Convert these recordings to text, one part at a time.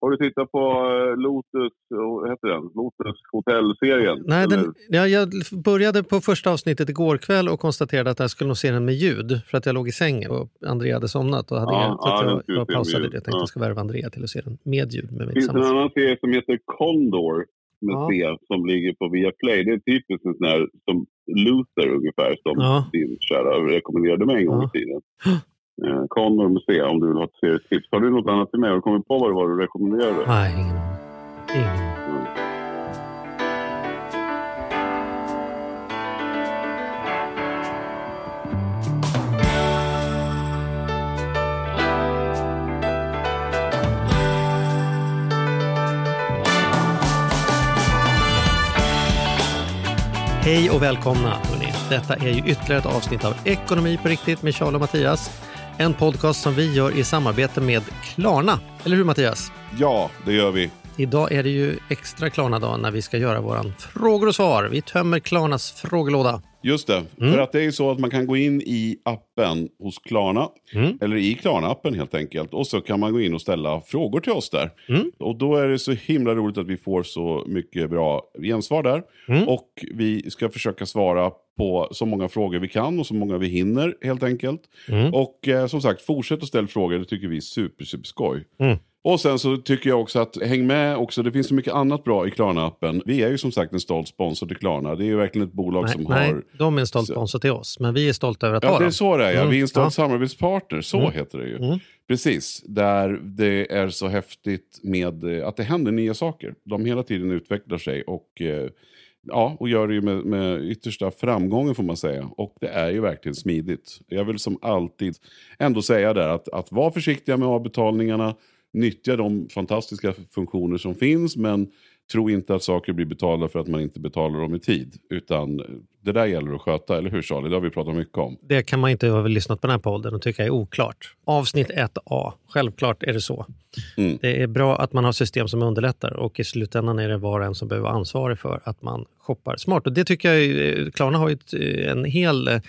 Har du tittat på eh, Lotus, vad heter den? Lotus hotellserien? Nej, den, ja, jag började på första avsnittet igår kväll och konstaterade att jag skulle nog se den med ljud för att jag låg i sängen och Andrea hade somnat. Och hade Ja, så ja, jag, jag pausade det. Jag tänkte Ja. jag ska värva Andrea till att se den med ljud. Med Det finns en annan serie som heter Condor med Ja. C som ligger på Viaplay. Det är typiskt en sån här som Luther ungefär som din kära rekommenderade mig en gång i tiden. Eh, Condor med om du vill ha ett serietips. Har du något annat till mig? Har du kommit på vad det var du rekommenderade? Nej. Ingen aning. Hej och välkomna! Hörrni. Detta är ju ytterligare ett avsnitt av Ekonomi på riktigt med Charles och Mattias. En podcast som vi gör i samarbete med Klarna. Eller hur Mattias? Ja, det gör vi. Idag är det ju extra Klarna-dag när vi ska göra våran frågor och svar. Vi tömmer Klarnas frågelåda. Just det, Mm. för att det är ju så att man kan gå in i appen hos Klarna, Mm. eller i Klarna-appen helt enkelt, och så kan man gå in och ställa frågor till oss där. Mm. Och då är det så himla roligt att vi får så mycket bra gensvar där. Mm. Och vi ska försöka svara på så många frågor vi kan och så många vi hinner helt enkelt. Mm. Och eh, som sagt, fortsätt att ställa frågor, det tycker vi är super, super skoj. Och sen så tycker jag också att häng med också, det finns så mycket annat bra i Klarna-appen. Vi är ju som sagt en stolt sponsor till Klarna. Det är ju verkligen ett bolag Nej, som nej, har... de är en stolt sponsor till oss, men vi är stolta över att Ja, ha det är dem. så det är. Ja. Mm. Vi är en stolt Ja. samarbetspartner, så Mm. heter det ju. Mm. Precis, där det är så häftigt med eh, att det händer nya saker. De hela tiden utvecklar sig och, eh, ja, och gör det ju med, med yttersta framgången får man säga. Och det är ju verkligen smidigt. Jag vill som alltid ändå säga där att, att vara försiktiga med avbetalningarna, nyttja de fantastiska funktioner som finns, men tro inte att saker blir betalda för att man inte betalar dem i tid. Utan det där gäller att sköta, eller hur Charlie? Det har vi pratat mycket om. Det kan man inte ha lyssnat på den här podden och tycka är oklart. Avsnitt 1A, självklart är det så. Mm. Det är bra att man har system som underlättar och i slutändan är det var och en som behöver vara ansvarig för att man shoppar smart. Och det tycker jag, eh, Klarna har ju ett, eh, en hel eh,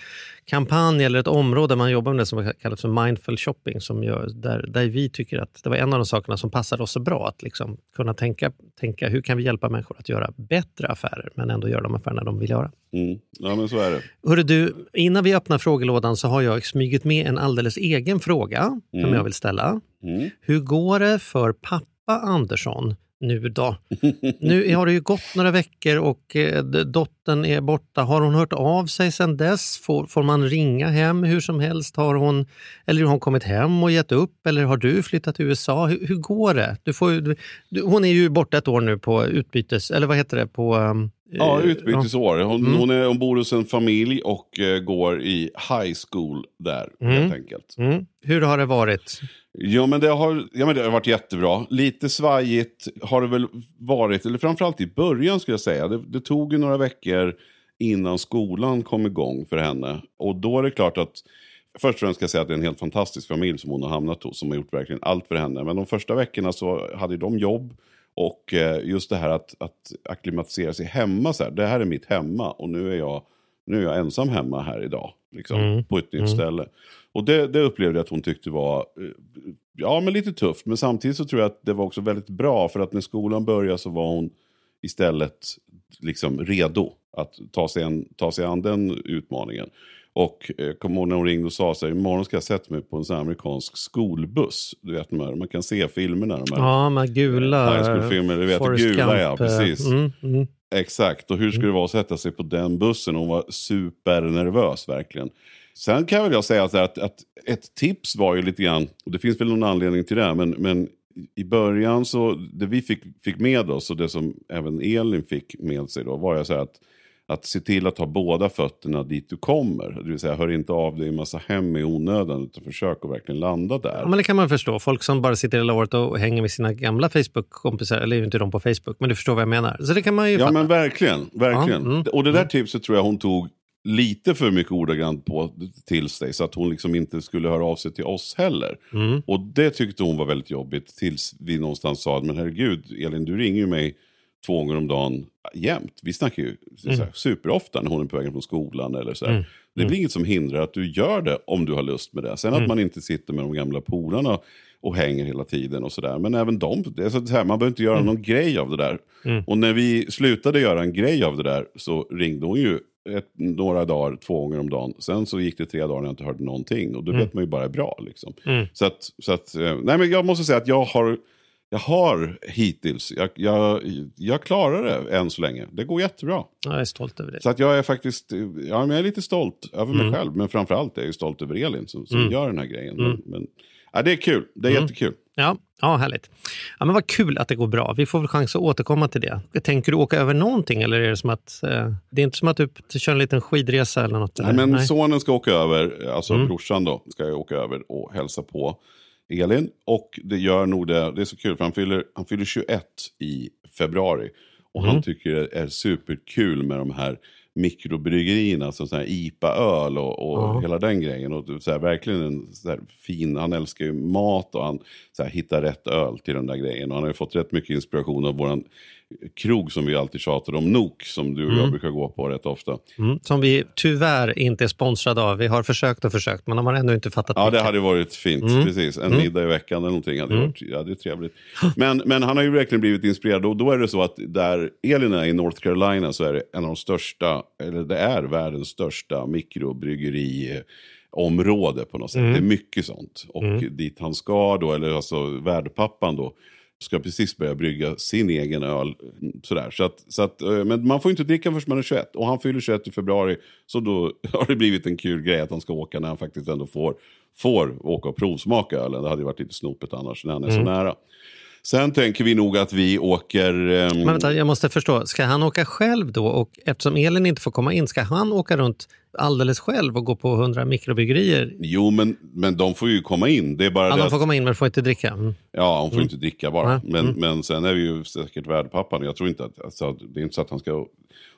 kampanj eller ett område man jobbar med det som kallas för mindful shopping, som gör, där, där vi tycker att det var en av de sakerna som passade oss så bra, att liksom kunna tänka, tänka hur kan vi hjälpa människor att göra bättre affärer, men ändå göra de affärerna de vill göra. Mm. Ja, men så är det. Hörru du, innan vi öppnar frågelådan så har jag smugit med en alldeles egen fråga som Mm. jag vill ställa. Mm. Hur går det för pappa Andersson nu då? Nu har det ju gått några veckor och eh, d- dottern är borta. Har hon hört av sig sedan dess? Får, får man ringa hem hur som helst? Har hon, eller har hon kommit hem och gett upp? Eller har du flyttat till USA? Hur, hur går det? Du får, du, hon är ju borta ett år nu på utbytes... Eller vad heter det? På, um, Ja, eh, utbytesår. Hon, Mm. hon, är, hon bor hos en familj och eh, går i high school där, Mm. helt enkelt. Mm. Hur har det varit? Ja men, det har, ja, men det har varit jättebra. Lite svajigt har det väl varit, eller framförallt i början skulle jag säga. Det, det tog ju några veckor innan skolan kom igång för henne. Och då är det klart att, först och främst ska jag säga att det är en helt fantastisk familj som hon har hamnat hos, som har gjort verkligen allt för henne. Men de första veckorna så hade de jobb. Och eh, just det här att, att acklimatisera sig hemma, så här, det här är mitt hemma och nu är jag, nu är jag ensam hemma här idag. Liksom, Mm. På ett nytt Mm. ställe. Och det, det upplevde jag att hon tyckte var eh, ja, men lite tufft. Men samtidigt så tror jag att det var också väldigt bra. För att när skolan började så var hon istället liksom redo att ta sig, en, ta sig an den utmaningen. Och eh, kom ihåg när hon ringde och sa så här, imorgon ska jag sätta mig på en sån här amerikansk skolbuss. Du vet de här, man kan se filmerna. De här. Ja, med gula... High school-filmer, du vet, Forrest gula, ja, eh, precis. Mm, mm. Exakt, och hur skulle det vara att sätta sig på den bussen? Hon var supernervös verkligen. Sen kan väl jag säga här att, att ett tips var ju lite grann, och det finns väl någon anledning till det, men, men i början så, det vi fick, fick med oss och det som även Elin fick med sig då var ju så här att att se till att ha båda fötterna dit du kommer. Det vill säga, hör inte av dig i massa hem i onödan, utan försök att verkligen landa där. Ja, men det kan man förstå. Folk som bara sitter hela året och hänger med sina gamla Facebook-kompisar, eller inte de på Facebook, men du förstår vad jag menar. Så det kan man ju Ja fatta. men verkligen, verkligen. Ja, mm, och det där tipset tror jag hon tog lite för mycket ordagrant på till sig. Så att hon liksom inte skulle höra av sig till oss heller. Mm. Och det tyckte hon var väldigt jobbigt. Tills vi någonstans sa, men herregud Elin du ringer ju mig två gånger om dagen jämt. Vi snackar ju så Mm. här, superofta när hon är på väg från skolan. Eller så här. Det är väl inget som hindrar att du gör det om du har lust med det. Sen Mm. att man inte sitter med de gamla polarna och hänger hela tiden och sådär. Men även de, det är så här, man behöver inte Mm. göra någon grej av det där. Och när vi slutade göra en grej av det där så ringde hon ju ett, några dagar, två gånger om dagen. Sen så gick det tre dagar när jag inte hörde någonting. Och då vet man ju bara är bra. Liksom. Så att, så att eh, nej men jag måste säga att jag har, jag har hittills, jag, jag, jag klarar det än så länge. Det går jättebra. Jag är stolt över det. Så att jag är faktiskt, ja, men jag är lite stolt över Mm. mig själv. Men framförallt är jag stolt över Elin som, som gör den här grejen. Men, men, ja, det är kul, det är Mm. jättekul. Ja, ja, härligt. Ja, men vad kul att det går bra. Vi får väl chans att återkomma till det. Tänker du åka över någonting eller är det som att eh, det är inte som att du kör en liten skidresa eller något? Nej, men sonen ska åka över, alltså brorsan då, ska ju åka över och hälsa på Elin. Och det gör nog det, det är så kul för han fyller, han fyller 21 i februari. Och han tycker det är superkul med de här mikrobryggerierna, som här IPA-öl och, och hela den grejen. Och så här, verkligen en så fin, han älskar ju mat och han så här, hittar rätt öl till den där grejen. Och han har ju fått rätt mycket inspiration av våran krog som vi alltid tjatar om, Nok, som du och jag brukar gå på rätt ofta. Mm, som vi tyvärr inte är sponsrade av. Vi har försökt och försökt, men de har ändå inte fattat Ja, det mycket. hade varit fint. Mm. Precis. En middag i veckan eller någonting hade varit ja, det är trevligt. Men, men han har ju verkligen blivit inspirerad. Och då är det så att där Elin är i North Carolina så är det en av de största, eller det är världens största mikrobryggeriområde på något sätt. Mm. Det är mycket sånt. Och dit han ska då, eller alltså värdpappan då, ska precis börja brygga sin egen öl. Sådär. Så att, så att, eh, men man får inte dricka förrän man är 21. Och han fyller 21 i februari. Så då har det blivit en kul grej att han ska åka när han faktiskt ändå får, får åka och provsmaka ölen. Det hade ju varit lite snopet annars när han är så nära. Sen tänker vi nog att vi åker... ehm, Men vänta, jag måste förstå. Ska han åka själv då? Och eftersom Elin inte får komma in, ska han åka runt alldeles själv och gå på 100 mikrobryggerier? Jo, men, men de får ju komma in. Det är bara Ja, det de att- får komma in men får inte dricka. Mm. Ja, hon får inte dricka bara. Nej. Men, men sen är vi ju säkert värdpappan. Jag tror inte att, alltså, det är inte så att han ska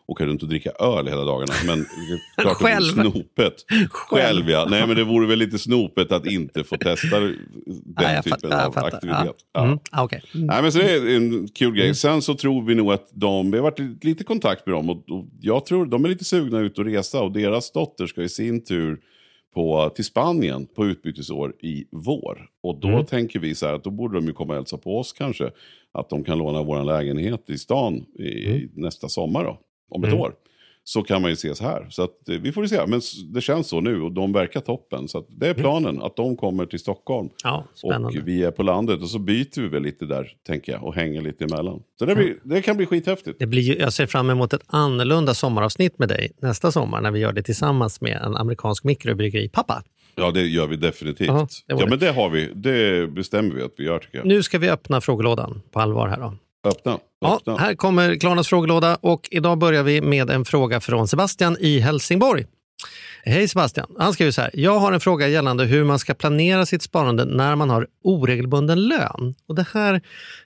åka runt och dricka öl hela dagarna. Men klart Själv. det vore snopet. Själv ja. Nej men det vore väl lite snopet att inte få testa den Ja, typen fattar, av fattar. aktivitet. Ja. Mm. Ah, okej. Mm. Nej, men så det är en kul grej. Sen så tror vi nog att de, vi har varit lite kontakt med dem och, och jag tror de är lite sugna ut att resa och deras dotter ska i sin tur på, till Spanien på utbytesår i vår. Och då tänker vi så här att då borde de ju komma och hälsa på oss kanske. Att de kan låna vår lägenhet i stan i, nästa sommar då, om ett år. Så kan man ju ses här. Så att, eh, vi får ju se. Men det känns så nu och de verkar toppen. Så det är planen att de kommer till Stockholm. Ja. Och vi är på landet och så byter vi väl lite där, tänker jag, och hänger lite emellan. Så det, blir, det kan bli skithäftigt. Det blir jag ser fram emot ett annorlunda sommaravsnitt med dig nästa sommar när vi gör det tillsammans med en amerikansk mikrobryggeri-pappa. Ja, det gör vi definitivt. Var ja, men det har vi. Det bestämmer vi att vi gör, tycker jag. Nu ska vi öppna frågelådan på allvar här då. Öppna. Ja, öppna. här kommer Klarnas frågelåda och idag börjar vi med en fråga från Sebastian i Helsingborg. Hej Sebastian! Han skriver så här. Jag har en fråga gällande hur man ska planera sitt sparande när man har oregelbunden lön. Och Det här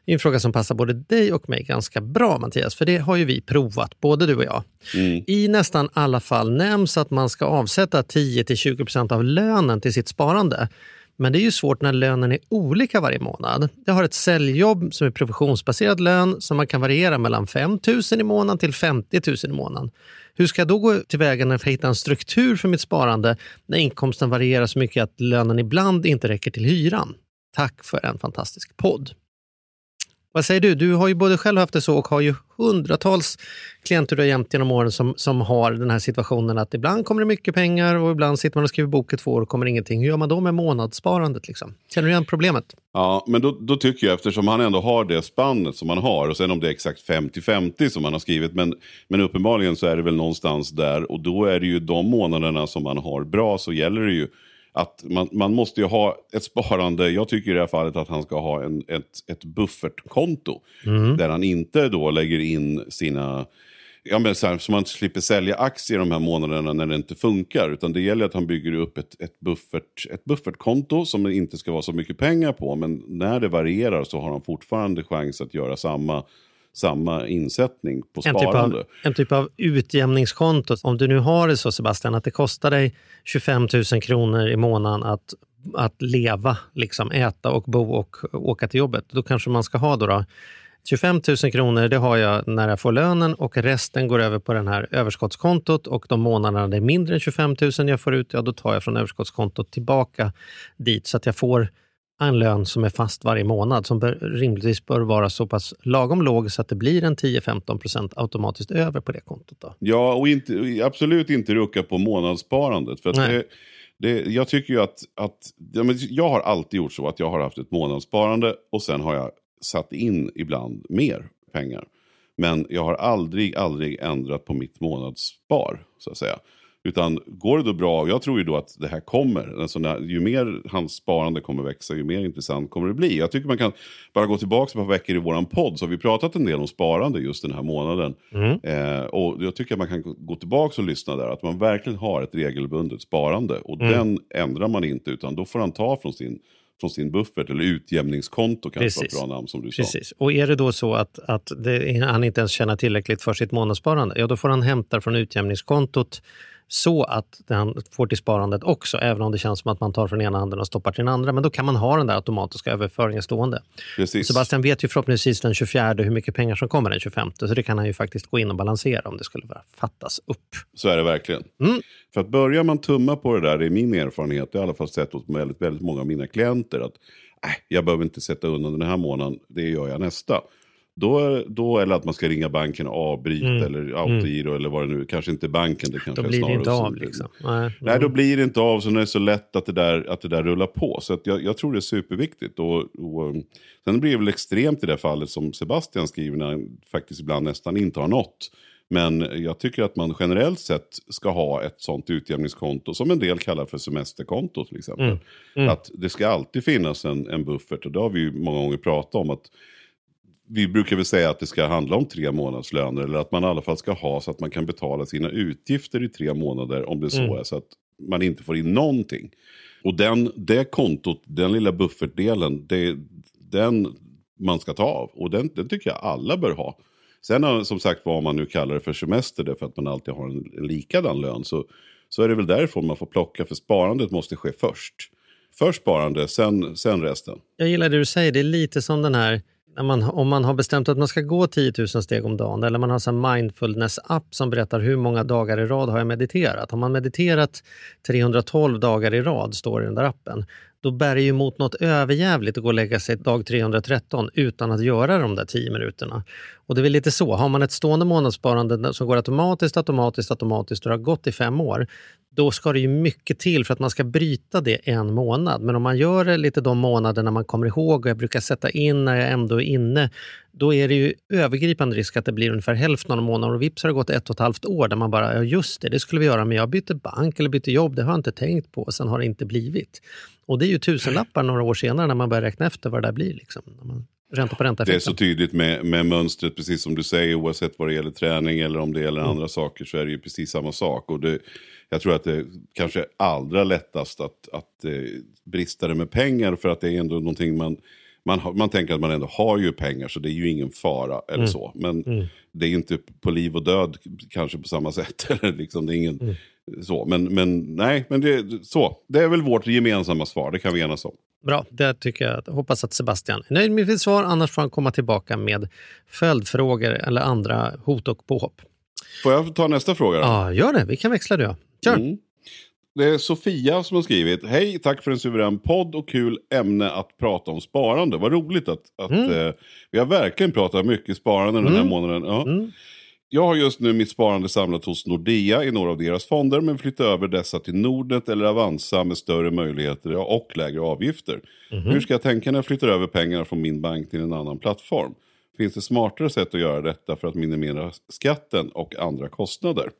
är en fråga som passar både dig och mig ganska bra Mattias, för det har ju vi provat, både du och jag. Mm. I nästan alla fall nämns att man ska avsätta 10-20% av lönen till sitt sparande. Men det är ju svårt när lönen är olika varje månad. Jag har ett säljjobb som är provisionsbaserad lön som man kan variera mellan 5 000 i månaden till 50 000 i månaden. Hur ska jag då gå tillväga för att hitta en struktur för mitt sparande när inkomsten varierar så mycket att lönen ibland inte räcker till hyran? Tack för en fantastisk podd. Vad säger du? Du har ju både själv haft det så och har ju hundratals klienter du har jämt genom åren som, som har den här situationen att ibland kommer det mycket pengar och ibland sitter man och skriver bok i två år och kommer ingenting. Hur gör man då med månadssparandet? Liksom? Känner du igen problemet? Ja, men då, då tycker jag, eftersom han ändå har det spannet som han har, och sen om det är exakt 50-50 som han har skrivit, men, men uppenbarligen så är det väl någonstans där, och då är det ju de månaderna som man har bra, så gäller det ju att man, man måste ju ha ett sparande, jag tycker i det här fallet att han ska ha en, ett, ett buffertkonto, där han inte då lägger in sina Ja, men så, här, så man slipper sälja aktier de här månaderna när det inte funkar. Utan det gäller att han bygger upp ett, ett, buffert, ett buffertkonto som det inte ska vara så mycket pengar på. Men när det varierar så har han fortfarande chans att göra samma, samma insättning på En typ, sparande. av, en typ av utjämningskonto. Om du nu har det så Sebastian att det kostar dig 25 000 kronor i månaden att, att leva, liksom äta och bo och åka till jobbet. Då kanske man ska ha då, då 25 000 kronor det har jag när jag får lönen och resten går över på det här överskottskontot och de månaderna det är mindre än 25 000 jag får ut, ja då tar jag från överskottskontot tillbaka dit så att jag får en lön som är fast varje månad som bör, rimligtvis bör vara så pass lagom låg så att det blir en 10-15 procent automatiskt över på det kontot. Då. Ja, och inte, absolut inte rucka på månadssparandet. För det, det, jag tycker ju att, att ja, jag har alltid gjort så att jag har haft ett månadssparande och sen har jag satt in ibland mer pengar. Men jag har aldrig, aldrig ändrat på mitt månadsspar, så att säga. Utan går det då bra, jag tror ju då att det här kommer, alltså när, ju mer hans sparande kommer växa, ju mer intressant kommer det bli. Jag tycker man kan bara gå tillbaka ett par veckor i våran podd, så har vi pratat en del om sparande just den här månaden. Eh, och jag tycker att man kan gå tillbaka och lyssna där, att man verkligen har ett regelbundet sparande. Och den ändrar man inte, utan då får han ta från sin, från sin buffert, eller utjämningskonto kanske var Precis. ett bra namn som du sa. Precis. Och är det då så att, att det, han inte ens tjänar tillräckligt för sitt månadssparande, ja då får han hämta från utjämningskontot så att han får till sparandet också, även om det känns som att man tar från ena handen och stoppar till den andra. Men då kan man ha den där automatiska överföringen stående. Precis. Sebastian vet ju förhoppningsvis den 24 hur mycket pengar som kommer den 25, så det kan han ju faktiskt gå in och balansera om det skulle fattas upp. Så är det verkligen. Mm. För att börjar man tumma på det där, det är min erfarenhet, jag har i alla fall sett hos väldigt, väldigt många av mina klienter, att äh, jag behöver inte sätta undan den här månaden, det gör jag nästa. Då, då eller att man ska ringa banken och avbryta eller autogiro eller vad det nu. Kanske inte banken, det kanske Då blir det snarare inte av. Liksom. Nej. Nej, då blir det inte av så det är så lätt att det där, att det där rullar på. Så att jag, jag tror det är superviktigt. Och, och, um, sen blir det väl extremt i det fallet som Sebastian skriver när han faktiskt ibland nästan inte har nått. Men jag tycker att man generellt sett ska ha ett sånt utjämningskonto som en del kallar för semesterkonto till exempel. Att det ska alltid finnas en, en buffert och det har vi ju många gånger pratat om. att vi brukar väl säga att det ska handla om tre månadslöner eller att man i alla fall ska ha så att man kan betala sina utgifter i tre månader om det så är så att man inte får in någonting. Och den, det kontot, den lilla buffertdelen, det, den man ska ta av och den, den tycker jag alla bör ha. Sen har, som sagt vad man nu kallar det för semester, därför att man alltid har en, en likadan lön, så, så är det väl därifrån man får plocka, för sparandet måste ske först. Först sparande, sen, sen resten. Jag gillar det du säger, det är lite som den här man, om man har bestämt att man ska gå 10 000 steg om dagen eller man har en mindfulness-app som berättar hur många dagar i rad har jag mediterat. Har man mediterat 312 dagar i rad, står det i den där appen, då bär det ju emot något överjävligt att gå och lägga sig dag 313 utan att göra de där 10 minuterna. Och det är väl lite så, har man ett stående månadssparande som går automatiskt, automatiskt, automatiskt och det har gått i fem år, då ska det ju mycket till för att man ska bryta det en månad. Men om man gör det lite de månaderna man kommer ihåg och jag brukar sätta in när jag ändå är inne, då är det ju övergripande risk att det blir ungefär hälften av månaden och vips har det gått ett och ett halvt år där man bara, ja just det, det skulle vi göra, men jag bytte bank eller bytte jobb, det har jag inte tänkt på och sen har det inte blivit. Och det är ju tusenlappar några år senare när man börjar räkna efter vad det där blir. Liksom. Ränta på ränta Det är så tydligt med, med mönstret, precis som du säger, oavsett vad det gäller träning eller om det gäller Mm. andra saker så är det ju precis samma sak. Och det, jag tror att det kanske är allra lättast att, att eh, brista det med pengar för att det är ändå någonting man, man, man tänker att man ändå har ju pengar så det är ju ingen fara eller Mm. så. Men det är inte på liv och död kanske på samma sätt. Eller liksom, det är ingen, Mm. så. Men, men nej, men det, så. det är väl vårt gemensamma svar, det kan vi enas om. Bra, det tycker jag. Hoppas att Sebastian är nöjd med sitt svar. Annars får han komma tillbaka med följdfrågor eller andra hot och påhopp. Får jag ta nästa fråga? Då? Ja, gör det. Vi kan växla jag. Kör! Mm. Det är Sofia som har skrivit. Hej, tack för en suverän podd och kul ämne att prata om sparande. Vad roligt att, att eh, vi har verkligen pratat mycket sparande den här månaden. Ja. Jag har just nu mitt sparande samlat hos Nordea i några av deras fonder men flyttar över dessa till Nordnet eller Avanza med större möjligheter och lägre avgifter. Hur ska jag tänka när jag flyttar över pengar från min bank till en annan plattform? Finns det smartare sätt att göra detta för att minimera skatten och andra kostnader?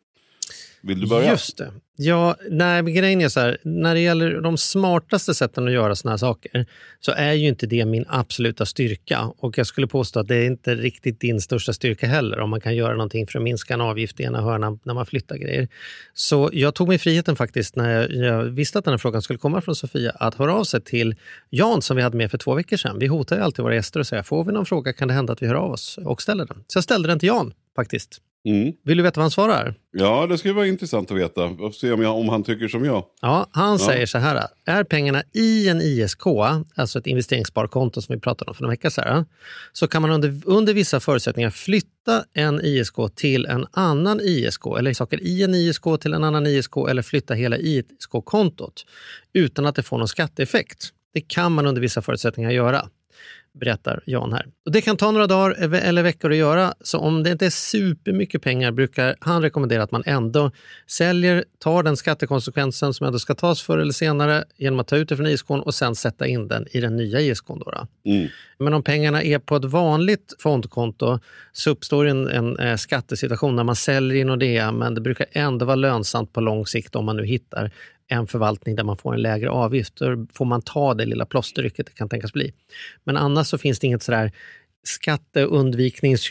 Vill du börja? Just det. Ja, nej, grejen är så här, när det gäller de smartaste sätten att göra såna här saker så är ju inte det min absoluta styrka. Och jag skulle påstå att det är inte riktigt din största styrka heller om man kan göra någonting för att minska en avgift i ena hörnan när man flyttar grejer. Så jag tog mig friheten faktiskt när jag, jag visste att den här frågan skulle komma från Sofia att höra av sig till Jan som vi hade med för två veckor sedan. Vi hotar ju alltid våra gäster och säger får vi någon fråga kan det hända att vi hör av oss och ställer den. Så jag ställde den till Jan faktiskt. Mm. Vill du veta vad han svarar? Ja, det skulle vara intressant att veta. Och se om, jag, om han tycker som jag. Ja, han säger så här. Är pengarna i en ISK, alltså ett investeringssparkonto som vi pratade om för några veckor sedan, så kan man under, under vissa förutsättningar flytta en ISK till en annan ISK, eller saker i en ISK till en annan ISK, eller flytta hela ISK-kontot utan att det får någon skatteeffekt. Det kan man under vissa förutsättningar göra berättar Jan här. Och det kan ta några dagar eller veckor att göra, så om det inte är supermycket pengar brukar han rekommendera att man ändå säljer, tar den skattekonsekvensen som ändå ska tas förr eller senare genom att ta ut det från ISK och sen sätta in den i den nya ISK. Då, då. Mm. Men om pengarna är på ett vanligt fondkonto så uppstår en, en, eh, skattesituation när man säljer i Nordea men det brukar ändå vara lönsamt på lång sikt om man nu hittar en förvaltning där man får en lägre avgift. Då får man ta det lilla plåsterrycket det kan tänkas bli. Men annars så finns det inget sådär skatteundviknings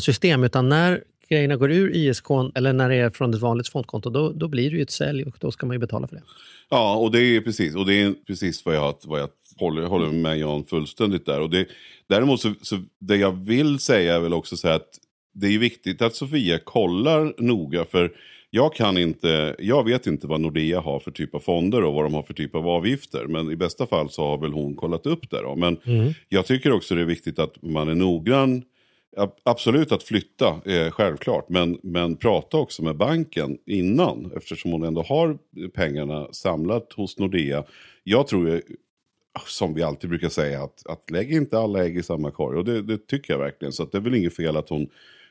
system utan när grejerna går ur ISK eller när det är från ett vanligt fondkonto då, då blir det ju ett sälj och då ska man ju betala för det. Ja, och det är precis, och det är precis vad jag, vad jag håller, håller med Jan fullständigt där. Och det, däremot så, så det jag vill säga är väl också så här att det är viktigt att Sofia kollar noga för jag kan inte, jag vet inte vad Nordea har för typ av fonder och vad de har för typ av avgifter. Men i bästa fall så har väl hon kollat upp det då. Men Mm. jag tycker också det är viktigt att man är noggrann. Absolut att flytta, eh, självklart. Men, men prata också med banken innan. Eftersom hon ändå har pengarna samlat hos Nordea. Jag tror, som vi alltid brukar säga, att, att lägg inte alla ägg i samma korg. Och det, det tycker jag verkligen. Så att det är väl inget fel att hon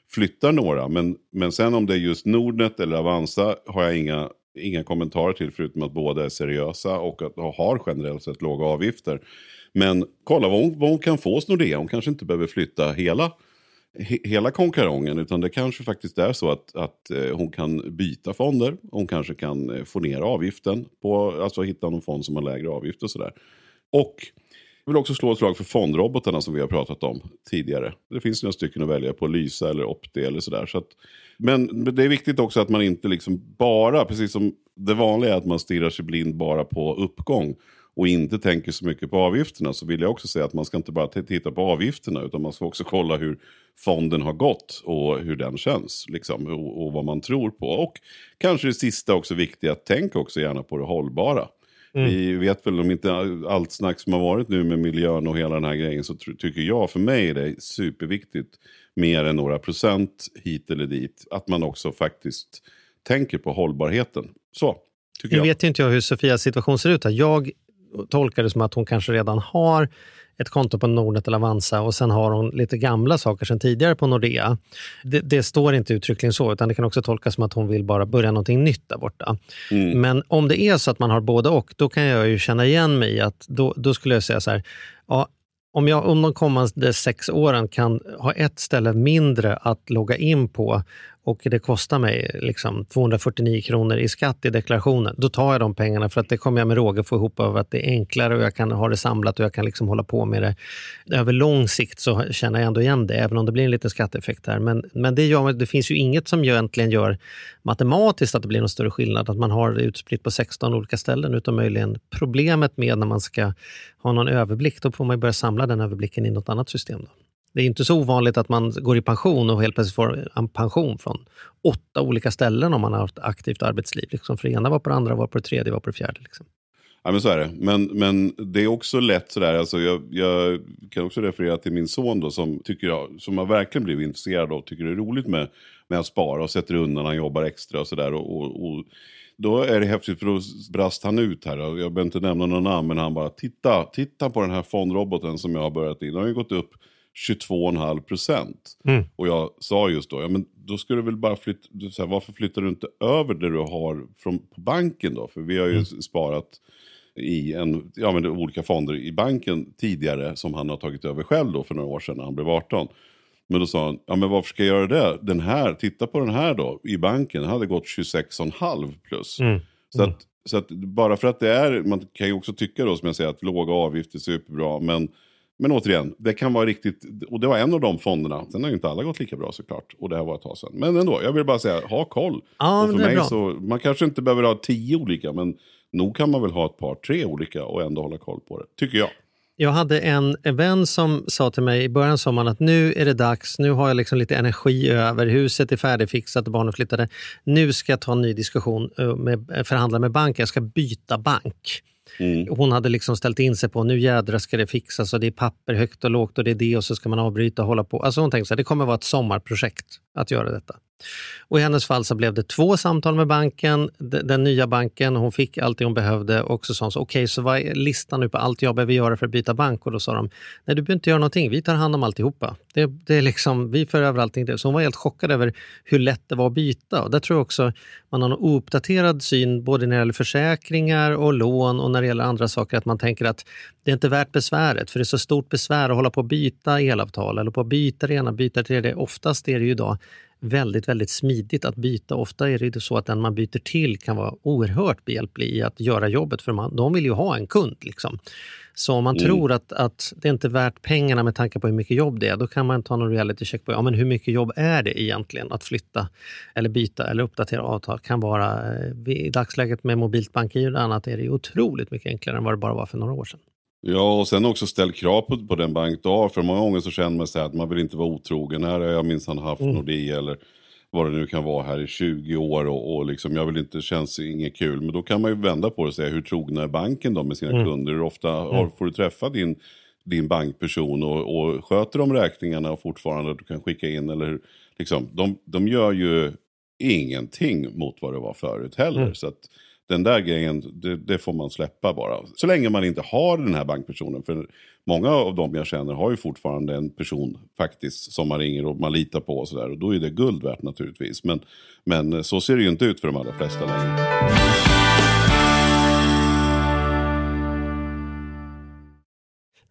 flyttar några. Men, men sen om det är just Nordnet eller Avanza har jag inga, inga kommentarer till. Förutom att båda är seriösa och att och har generellt sett låga avgifter. Men kolla vad hon, vad hon kan få hos Nordea. Hon kanske inte behöver flytta hela, he, hela konkarongen. Utan det kanske faktiskt är så att, att eh, hon kan byta fonder. Hon kanske kan eh, få ner avgiften. På, alltså hitta någon fond som har lägre avgift och sådär. Och jag vill också slå ett slag för fondrobotarna som vi har pratat om tidigare. Det finns några stycken att välja på, Lysa eller Opti eller sådär. Så att, men det är viktigt också att man inte liksom bara, precis som det vanliga är att man stirrar sig blind bara på uppgång och inte tänker så mycket på avgifterna så vill jag också säga att man ska inte bara titta på avgifterna utan man ska också kolla hur fonden har gått och hur den känns liksom, och, och vad man tror på. Och kanske det sista också viktiga, tänk också gärna på det hållbara. Vi vet väl om inte allt snack som har varit nu med miljön och hela den här grejen så tycker jag för mig är det superviktigt mer än några procent hit eller dit. Att man också faktiskt tänker på hållbarheten. Så, tycker Nu jag. vet ju inte jag hur Sofias situation ser ut. här. Jag tolkar det som att hon kanske redan har ett konto på Nordnet eller Avanza och sen har hon lite gamla saker sedan tidigare på Nordea. Det, det står inte uttryckligen så, utan det kan också tolkas som att hon vill bara börja någonting nytt där borta. Mm. Men om det är så att man har både och, då kan jag ju känna igen mig i att då, då skulle jag säga så här, ja, om jag om de kommande sex åren kan ha ett ställe mindre att logga in på och det kostar mig liksom 249 kronor i skatt i deklarationen, då tar jag de pengarna för att det kommer jag med råge få ihop av att det är enklare och jag kan ha det samlat och jag kan liksom hålla på med det. Över lång sikt så känner jag ändå igen det, även om det blir en liten skatteeffekt här. Men, men det, gör, det finns ju inget som egentligen gör matematiskt att det blir någon större skillnad, att man har det utspritt på 16 olika ställen, utan möjligen problemet med när man ska ha någon överblick, då får man ju börja samla den överblicken i något annat system. Då. Det är inte så ovanligt att man går i pension och helt plötsligt får en pension från åtta olika ställen om man har haft aktivt arbetsliv. Liksom för det ena var på det andra, var på det tredje, var på det fjärde. Liksom. Ja, men så är det. Men, men det är också lätt sådär, alltså jag, jag kan också referera till min son då som, tycker jag, som har verkligen blivit intresserad av och tycker det är roligt med, med att spara och sätter undan, han jobbar extra och sådär. Och, och, och då är det häftigt för då brast han ut här, jag behöver inte nämna någon namn, men han bara titta, titta på den här fondroboten som jag har börjat i, den har ju gått upp 22,5 procent. Mm. Och jag sa just då, ja men då ska du väl bara flytta, så här, varför flyttar du inte över det du har från, på banken då? För vi har ju sparat i en, ja, men olika fonder i banken tidigare som han har tagit över själv då för några år sedan när han blev 18. Men då sa han, ja men varför ska jag göra det? Den här, titta på den här då, i banken, den hade gått 26,5 plus. Mm. Så, att, så att bara för att det är, man kan ju också tycka då som jag säger att låga avgifter är superbra, men men återigen, det kan vara riktigt, och det var en av de fonderna. Sen har ju inte alla gått lika bra såklart. Och det här var ett tag sedan. Men ändå, jag vill bara säga, ha koll. Ja, och för mig bra. så, man kanske inte behöver ha tio olika, men nog kan man väl ha ett par, tre olika och ändå hålla koll på det. Tycker jag. Jag hade en vän som sa till mig i början av sommaren att nu är det dags, nu har jag liksom lite energi över, huset är färdigfixat och barnen flyttade. Nu ska jag ta en ny diskussion, eh, med, förhandla med banken, jag ska byta bank. Mm. Hon hade liksom ställt in sig på nu jädrar ska det fixas och det är papper högt och lågt och det är det och så ska man avbryta och hålla på. Alltså hon tänkte att det kommer vara ett sommarprojekt att göra detta. Och I hennes fall så blev det två samtal med banken, den nya banken. Hon fick allt det hon behövde och så sa hon så, okej, så vad är listan nu på allt jag behöver göra för att byta bank? Och då sa de, nej du behöver inte göra någonting, vi tar hand om alltihopa. Det, det är liksom, vi för över allting. Så hon var helt chockad över hur lätt det var att byta. Och där tror jag också man har en ouppdaterad syn både när det gäller försäkringar och lån och när det gäller andra saker. Att man tänker att det är inte värt besväret, för det är så stort besvär att hålla på att byta elavtal eller på att byta det ena, byta det tredje. Oftast är det ju idag väldigt, väldigt smidigt att byta. Ofta är det så att den man byter till kan vara oerhört behjälplig i att göra jobbet för man, de vill ju ha en kund. Liksom. Så om man tror att, att det inte är värt pengarna med tanke på hur mycket jobb det är, då kan man ta någon reality check på ja, men hur mycket jobb är det egentligen att flytta eller byta eller uppdatera avtal. kan vara eh, I dagsläget med mobilt bankgiro och annat är det otroligt mycket enklare än vad det bara var för några år sedan. Ja, och sen också ställ krav på, på den bank du har. För många gånger så känner man sig att man vill inte vara otrogen. Här har jag minsann haft Mm. Nordea eller vad det nu kan vara här i 20 år och, och liksom, jag vill inte, känns inget kul. Men då kan man ju vända på det och säga hur trogna är banken då med sina Mm. kunder? Hur ofta har, får du träffa din, din bankperson och, och sköter de räkningarna och fortfarande du kan skicka in? Eller hur? liksom, de, de gör ju ingenting mot vad det var förut heller. Mm. Så att den där grejen, det, det får man släppa bara. Så länge man inte har den här bankpersonen. För många av dem jag känner har ju fortfarande en person faktiskt som man ringer och man litar på och sådär. Och då är det guld värt naturligtvis. Men, men så ser det ju inte ut för de allra flesta längre.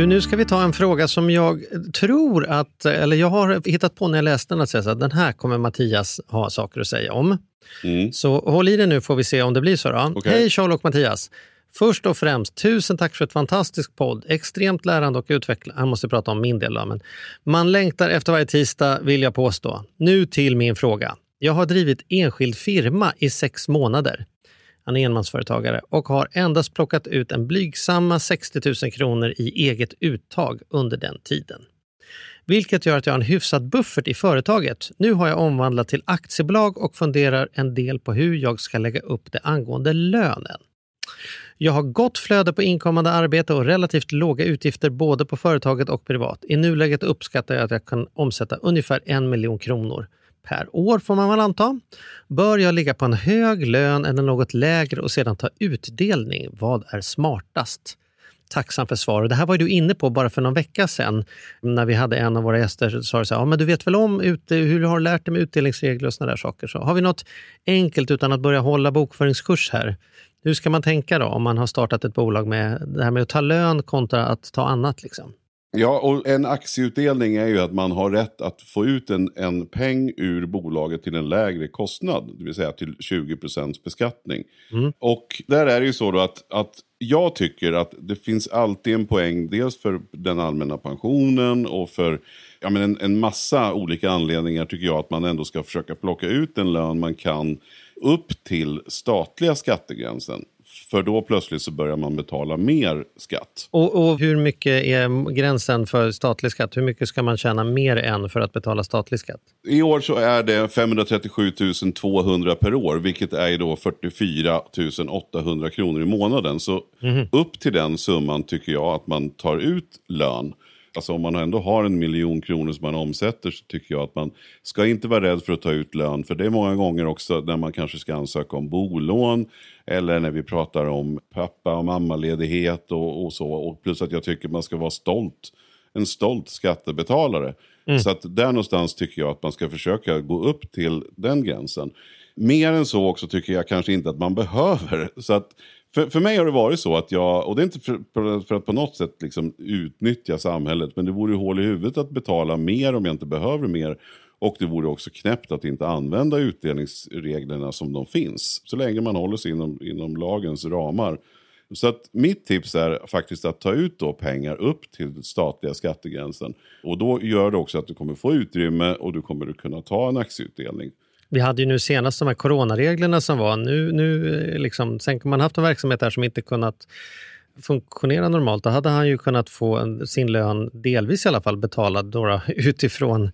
Du, nu ska vi ta en fråga som jag tror att, eller jag har hittat på när jag läste den, att säga så att den här kommer Mattias ha saker att säga om. Mm. Så håll i dig nu får vi se om det blir så. Okej. Hej Charles och Mattias! Först och främst, tusen tack för ett fantastiskt podd. Extremt lärande och utvecklande. Han måste prata om min del då, men man längtar efter varje tisdag vill jag påstå. Nu till min fråga. Jag har drivit enskild firma i sex månader. Han är enmansföretagare och har endast plockat ut en blygsamma 60 000 kronor i eget uttag under den tiden. Vilket gör att jag har en hyfsad buffert i företaget. Nu har jag omvandlat till aktiebolag och funderar en del på hur jag ska lägga upp det angående lönen. Jag har gott flöde på inkommande arbete och relativt låga utgifter både på företaget och privat. I nuläget uppskattar jag att jag kan omsätta ungefär en miljon kronor per år får man väl anta. Bör jag ligga på en hög lön eller något lägre och sedan ta utdelning? Vad är smartast? Tacksam för svar. Och det här var du inne på bara för någon vecka sedan när vi hade en av våra gäster som sa så här, ja, men du vet väl om ut, hur du har lärt dig med utdelningsregler och sådana där saker. Så har vi något enkelt utan att börja hålla bokföringskurs här? Hur ska man tänka då om man har startat ett bolag med det här med att ta lön kontra att ta annat? Liksom? Ja, och en aktieutdelning är ju att man har rätt att få ut en, en peng ur bolaget till en lägre kostnad, det vill säga till 20 beskattning. Mm. Och där är det ju så då att, att jag tycker att det finns alltid en poäng, dels för den allmänna pensionen och för ja, men en, en massa olika anledningar tycker jag att man ändå ska försöka plocka ut en lön man kan upp till statliga skattegränsen. För då plötsligt så börjar man betala mer skatt. Och, och, hur mycket är gränsen för statlig skatt? Hur mycket ska man tjäna mer än för att betala statlig skatt? I år så är det 537 200 per år, vilket är då 44 800 kronor i månaden. Så Mhm. upp till den summan tycker jag att man tar ut lön. Alltså om man ändå har en miljon kronor som man omsätter så tycker jag att man ska inte vara rädd för att ta ut lön. För det är många gånger också när man kanske ska ansöka om bolån eller när vi pratar om pappa och mammaledighet och, och så. Och plus att jag tycker man ska vara stolt, en stolt skattebetalare. Så att där någonstans tycker jag att man ska försöka gå upp till den gränsen. Mer än så också tycker jag kanske inte att man behöver. Så att för, för mig har det varit så att jag, och det är inte för, för, att på något sätt liksom utnyttja samhället, men det vore ju hål i huvudet att betala mer om jag inte behöver mer. Och det vore också knäppt att inte använda utdelningsreglerna som de finns. Så länge man håller sig inom, inom lagens ramar. Så att mitt tips är faktiskt att ta ut då pengar upp till statliga skattegränsen. Och då gör det också att du kommer få utrymme och du kommer att kunna ta en aktieutdelning. Vi hade ju nu senast de här coronareglerna som var. Nu, nu eh, liksom, sen kan man haft en verksamhet där som inte kunnat funktionera normalt. Då hade han ju kunnat få sin lön, delvis i alla fall, betalad några utifrån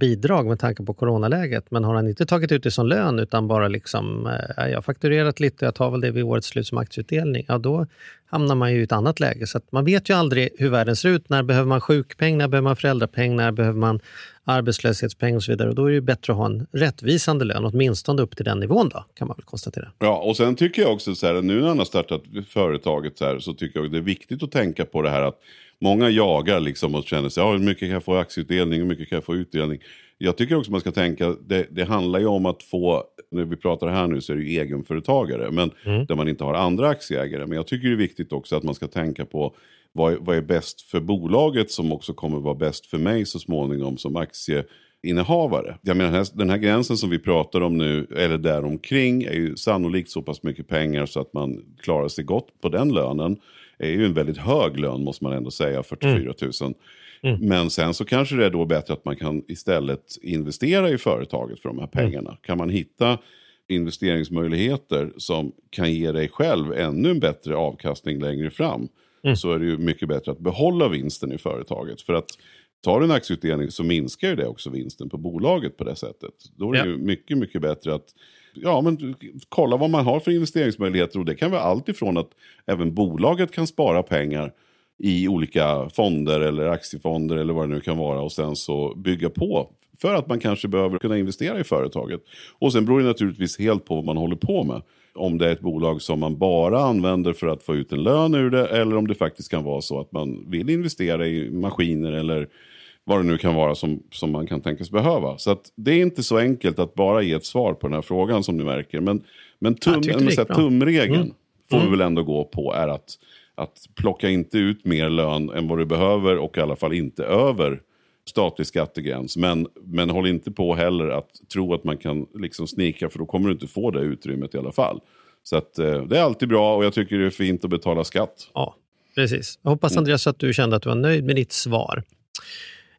bidrag med tanke på coronaläget. Men har han inte tagit ut det som lön utan bara liksom, eh, jag har fakturerat lite, jag tar väl det vid årets slut som aktieutdelning. Ja, då hamnar man ju i ett annat läge. Så att man vet ju aldrig hur världen ser ut. När behöver man sjukpeng? När behöver man föräldrapeng? När behöver man arbetslöshetspeng och så vidare. Och då är det ju bättre att ha en rättvisande lön, åtminstone upp till den nivån då, kan man väl konstatera. Ja, och sen tycker jag också så här, nu när han har startat företaget så här, så tycker jag det är viktigt att tänka på det här att många jagar liksom och känner sig, ja, hur mycket kan jag få i aktieutdelning, hur mycket kan jag få i utdelning? Jag tycker också man ska tänka, det, det handlar ju om att få, när vi pratar här nu så är det ju egenföretagare, men där man inte har andra aktieägare. Men jag tycker det är viktigt också att man ska tänka på vad, vad är bäst för bolaget som också kommer vara bäst för mig så småningom som aktieinnehavare. Jag menar, den här- den här gränsen som vi pratar om nu, eller däromkring, är ju sannolikt så pass mycket pengar så att man klarar sig gott på den lönen. Är ju en väldigt hög lön måste man ändå säga, 44 000. Men sen så kanske det är då bättre att man kan istället investera i företaget för de här pengarna. Kan man hitta investeringsmöjligheter som kan ge dig själv ännu en bättre avkastning längre fram. Så är det ju mycket bättre att behålla vinsten i företaget. För att tar du en aktieutdelning så minskar ju det också vinsten på bolaget på det sättet. Då är det Ja. ju mycket, mycket bättre att ja, men kolla vad man har för investeringsmöjligheter. Och det kan vara allt ifrån att även bolaget kan spara pengar i olika fonder eller aktiefonder eller vad det nu kan vara och sen så bygga på för att man kanske behöver kunna investera i företaget. Och sen beror det naturligtvis helt på vad man håller på med. Om det är ett bolag som man bara använder för att få ut en lön ur det eller om det faktiskt kan vara så att man vill investera i maskiner eller vad det nu kan vara som, som man kan tänkas behöva. Så att det är inte så enkelt att bara ge ett svar på den här frågan som ni märker. Men, men tum, bra. tumregeln Mm. får vi Mm. väl ändå gå på är att, att plocka inte ut mer lön än vad du behöver och i alla fall inte över statlig skattegräns. Men, men håll inte på heller att tro att man kan liksom snika för då kommer du inte få det utrymmet i alla fall. Så att, eh, det är alltid bra och jag tycker det är fint att betala skatt. Ja, precis. Jag hoppas Andreas att du kände att du var nöjd med ditt svar.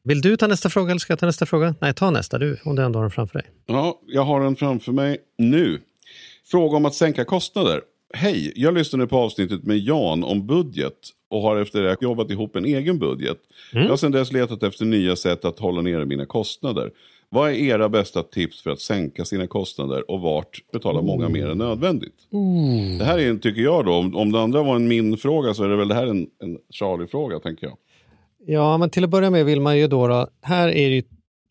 Vill du ta nästa fråga eller ska jag ta nästa fråga? Nej, ta nästa du, om du ändå har den framför dig. Ja, jag har den framför mig nu. Fråga om att sänka kostnader. Hej, jag lyssnade på avsnittet med Jan om budget och har efter det jobbat ihop en egen budget. Mm. Jag har sedan dess letat efter nya sätt att hålla nere mina kostnader. Vad är era bästa tips för att sänka sina kostnader och vart betala många mer än nödvändigt? Det här är tycker jag då, om, om det andra var en min-fråga så är det väl det här en, en Charlie-fråga tänker jag. Ja, men till att börja med vill man ju då, då här är det ju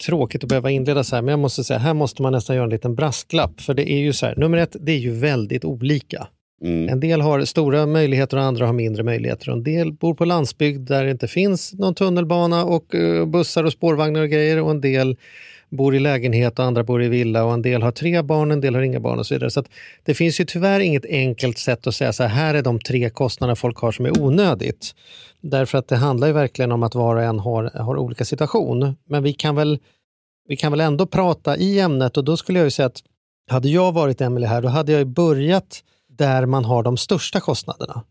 tråkigt att behöva inleda så här, men jag måste säga, här måste man nästan göra en liten brasklapp. För det är ju så här, nummer ett, det är ju väldigt olika. Mm. En del har stora möjligheter och andra har mindre möjligheter. En del bor på landsbygd där det inte finns någon tunnelbana och eh, bussar och spårvagnar och grejer. Och en del bor i lägenhet och andra bor i villa och en del har tre barn, en del har inga barn och så vidare. Så att det finns ju tyvärr inget enkelt sätt att säga så här, här är de tre kostnader folk har som är onödigt. Därför att det handlar ju verkligen om att var och en har, har olika situation. Men vi kan, väl, vi kan väl ändå prata i ämnet och då skulle jag ju säga att hade jag varit Emelie här, då hade jag ju börjat där man har de största kostnaderna.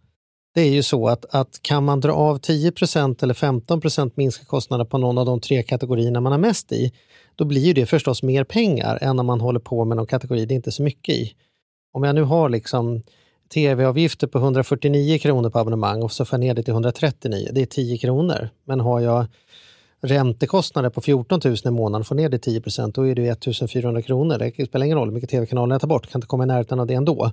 Det är ju så att, att kan man dra av 10% eller 15% minska kostnader på någon av de tre kategorierna man har mest i, då blir ju det förstås mer pengar än om man håller på med någon kategori det är inte så mycket i. Om jag nu har liksom tv-avgifter på 149 kronor på abonnemang och så får jag ner det till 139, det är 10 kronor. Men har jag räntekostnader på 14 000 i månaden, får ner det 10 procent, då är det 1400 kronor. Det spelar ingen roll hur mycket tv-kanaler jag tar bort, kan inte komma i närheten av det ändå.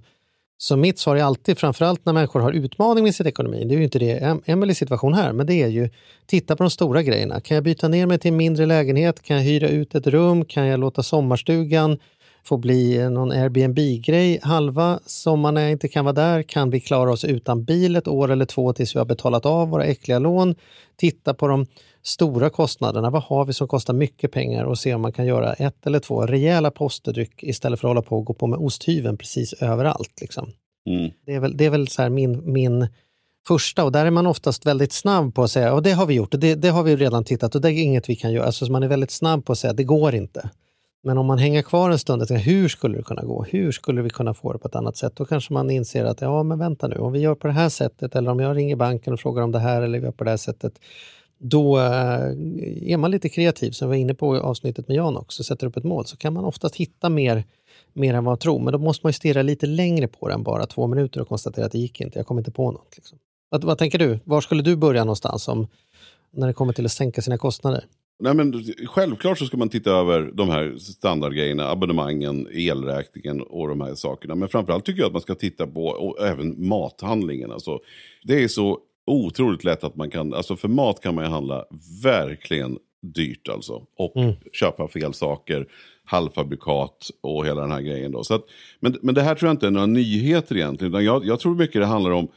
Så mitt svar är alltid, framförallt när människor har utmaning med sin ekonomi, det är ju inte det Emelies situation här, men det är ju titta på de stora grejerna. Kan jag byta ner mig till en mindre lägenhet? Kan jag hyra ut ett rum? Kan jag låta sommarstugan få bli någon Airbnb-grej halva sommaren när jag inte kan vara där? Kan vi klara oss utan bil ett år eller två tills vi har betalat av våra äckliga lån? Titta på de stora kostnaderna. Vad har vi som kostar mycket pengar och se om man kan göra ett eller två rejäla posterdryck istället för att hålla på och gå på med osthyveln precis överallt. Liksom. Mm. Det är väl, det är väl så min, min första och där är man oftast väldigt snabb på att säga och det har vi gjort det, det har vi redan tittat och det är inget vi kan göra. Alltså man är väldigt snabb på att säga det går inte. Men om man hänger kvar en stund och tänker hur skulle det kunna gå? Hur skulle vi kunna få det på ett annat sätt? Då kanske man inser att ja men vänta nu, om vi gör på det här sättet eller om jag ringer banken och frågar om det här eller vi gör på det här sättet. Då eh, är man lite kreativ som vi var inne på i avsnittet med Jan också, sätter upp ett mål så kan man oftast hitta mer mer än vad man tror. Men då måste man ju stirra lite längre på det än bara två minuter och konstatera att det gick inte. Jag kom inte på något. Liksom. Vad, vad tänker du? Var skulle du börja någonstans om, när det kommer till att sänka sina kostnader? Nej, men självklart så ska man titta över de här standardgrejerna, abonnemangen, elräkningen och de här sakerna. Men framförallt tycker jag att man ska titta på och även mathandlingen. Alltså, det är så otroligt lätt att man kan, alltså för mat kan man ju handla verkligen dyrt alltså. Och Mm. köpa fel saker, halvfabrikat och hela den här grejen. Då. Så att, men, men det här tror jag inte är några nyheter egentligen. Utan jag, jag tror mycket det handlar om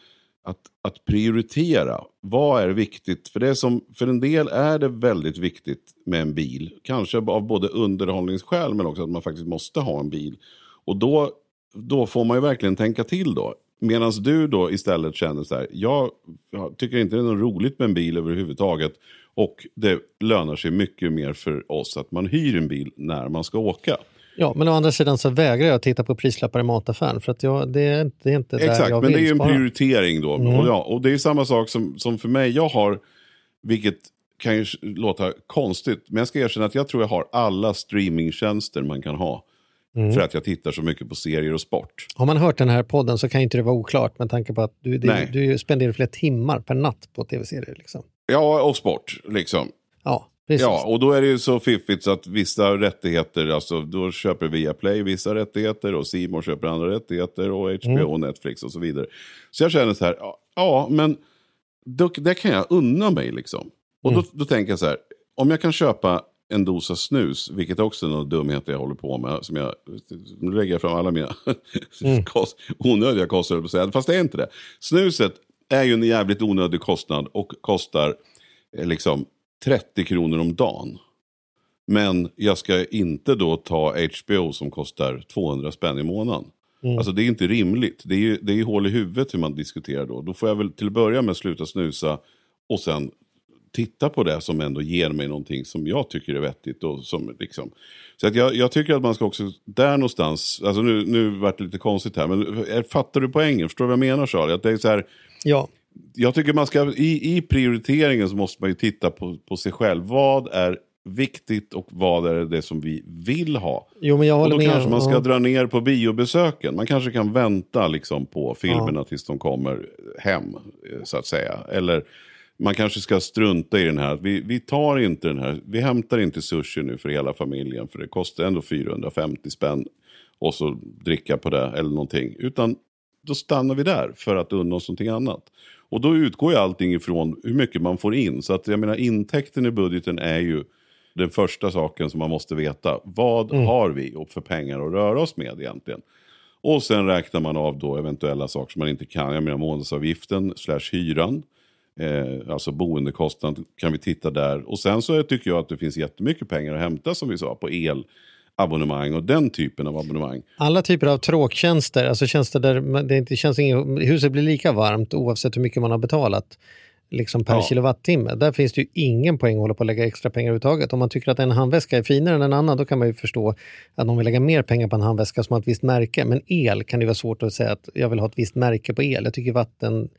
att, att prioritera. Vad är viktigt? För, det som, för en del är det väldigt viktigt med en bil. Kanske av både underhållningsskäl men också att man faktiskt måste ha en bil. Och då, då får man ju verkligen tänka till då. Medan du då istället känner så här, jag, jag tycker inte det är något roligt med en bil överhuvudtaget. Och det lönar sig mycket mer för oss att man hyr en bil när man ska åka. Ja, men å andra sidan så vägrar jag titta på prislappar i mataffären för att jag, det, är, inte- det är inte där Exakt, jag men det är ju en spara. prioritering då. Mm. Och, ja, och det är samma sak som, som för mig. Jag har, vilket kan ju låta konstigt, men jag ska erkänna att jag tror jag har alla streamingtjänster man kan ha. Mm. För att jag tittar så mycket på serier och sport. Har man hört den här podden så kan inte det vara oklart med tanke på att du, det, du spenderar flera timmar per natt på tv-serier. Liksom. Ja, och sport liksom. Ja, precis. Ja, och då är det ju så fiffigt så att vissa rättigheter, alltså då köper Viaplay vissa rättigheter och More köper andra rättigheter och HBO och Netflix och så vidare. Så jag känner så här, ja, men då, det kan jag unna mig liksom. Och då, då tänker jag så här, om jag kan köpa en dosa snus, vilket också är några dumheter jag håller på med, som jag, nu lägger jag fram alla mina kost, onödiga kostnader, fast det är inte det. Snuset är ju en jävligt onödig kostnad och kostar eh, liksom 30 kronor om dagen. Men jag ska inte då ta HBO som kostar 200 spänn i månaden. Alltså det är inte rimligt. Det är ju det är hål i huvudet hur man diskuterar då. Då får jag väl till att börja med sluta snusa och sen titta på det som ändå ger mig någonting som jag tycker är vettigt. Och som, liksom. Så att jag, jag tycker att man ska också, där någonstans, alltså nu, nu vart det lite konstigt här, men fattar du poängen? Förstår du vad jag menar Charlie? Att det är så här, Ja, jag tycker man ska, i, i prioriteringen så måste man ju titta på, på sig själv. Vad är viktigt och vad är det som vi vill ha? Jo, men jag Och håller då med. kanske man ska Ja. dra ner på biobesöken. Man kanske kan vänta liksom på filmerna tills de kommer hem, eh, så att säga. Eller man kanske ska strunta i den här. Vi, vi tar inte den här. Vi hämtar inte sushi nu för hela familjen. För det kostar ändå 450 spänn. Och så dricka på det eller någonting. Utan då stannar vi där för att unna oss någonting annat. Och då utgår ju allting ifrån hur mycket man får in. Så att jag menar intäkten i budgeten är ju den första saken som man måste veta. Vad har vi och för pengar att röra oss med egentligen? Och sen räknar man av då eventuella saker som man inte kan. Jag menar månadsavgiften slash hyran. Eh, alltså boendekostnad kan vi titta där. Och sen så tycker jag att det finns jättemycket pengar att hämta som vi sa på elabonnemang och den typen av abonnemang. Alla typer av tråktjänster, alltså tjänster där det inte känns ingen, huset blir lika varmt oavsett hur mycket man har betalat liksom per Ja. kilowattimme. Där finns det ju ingen poäng att hålla på att lägga extra pengar överhuvudtaget. Om man tycker att en handväska är finare än en annan, då kan man ju förstå att de vill lägga mer pengar på en handväska som har ett visst märke. Men el kan det vara svårt att säga att jag vill ha ett visst märke på el. Jag tycker vatten,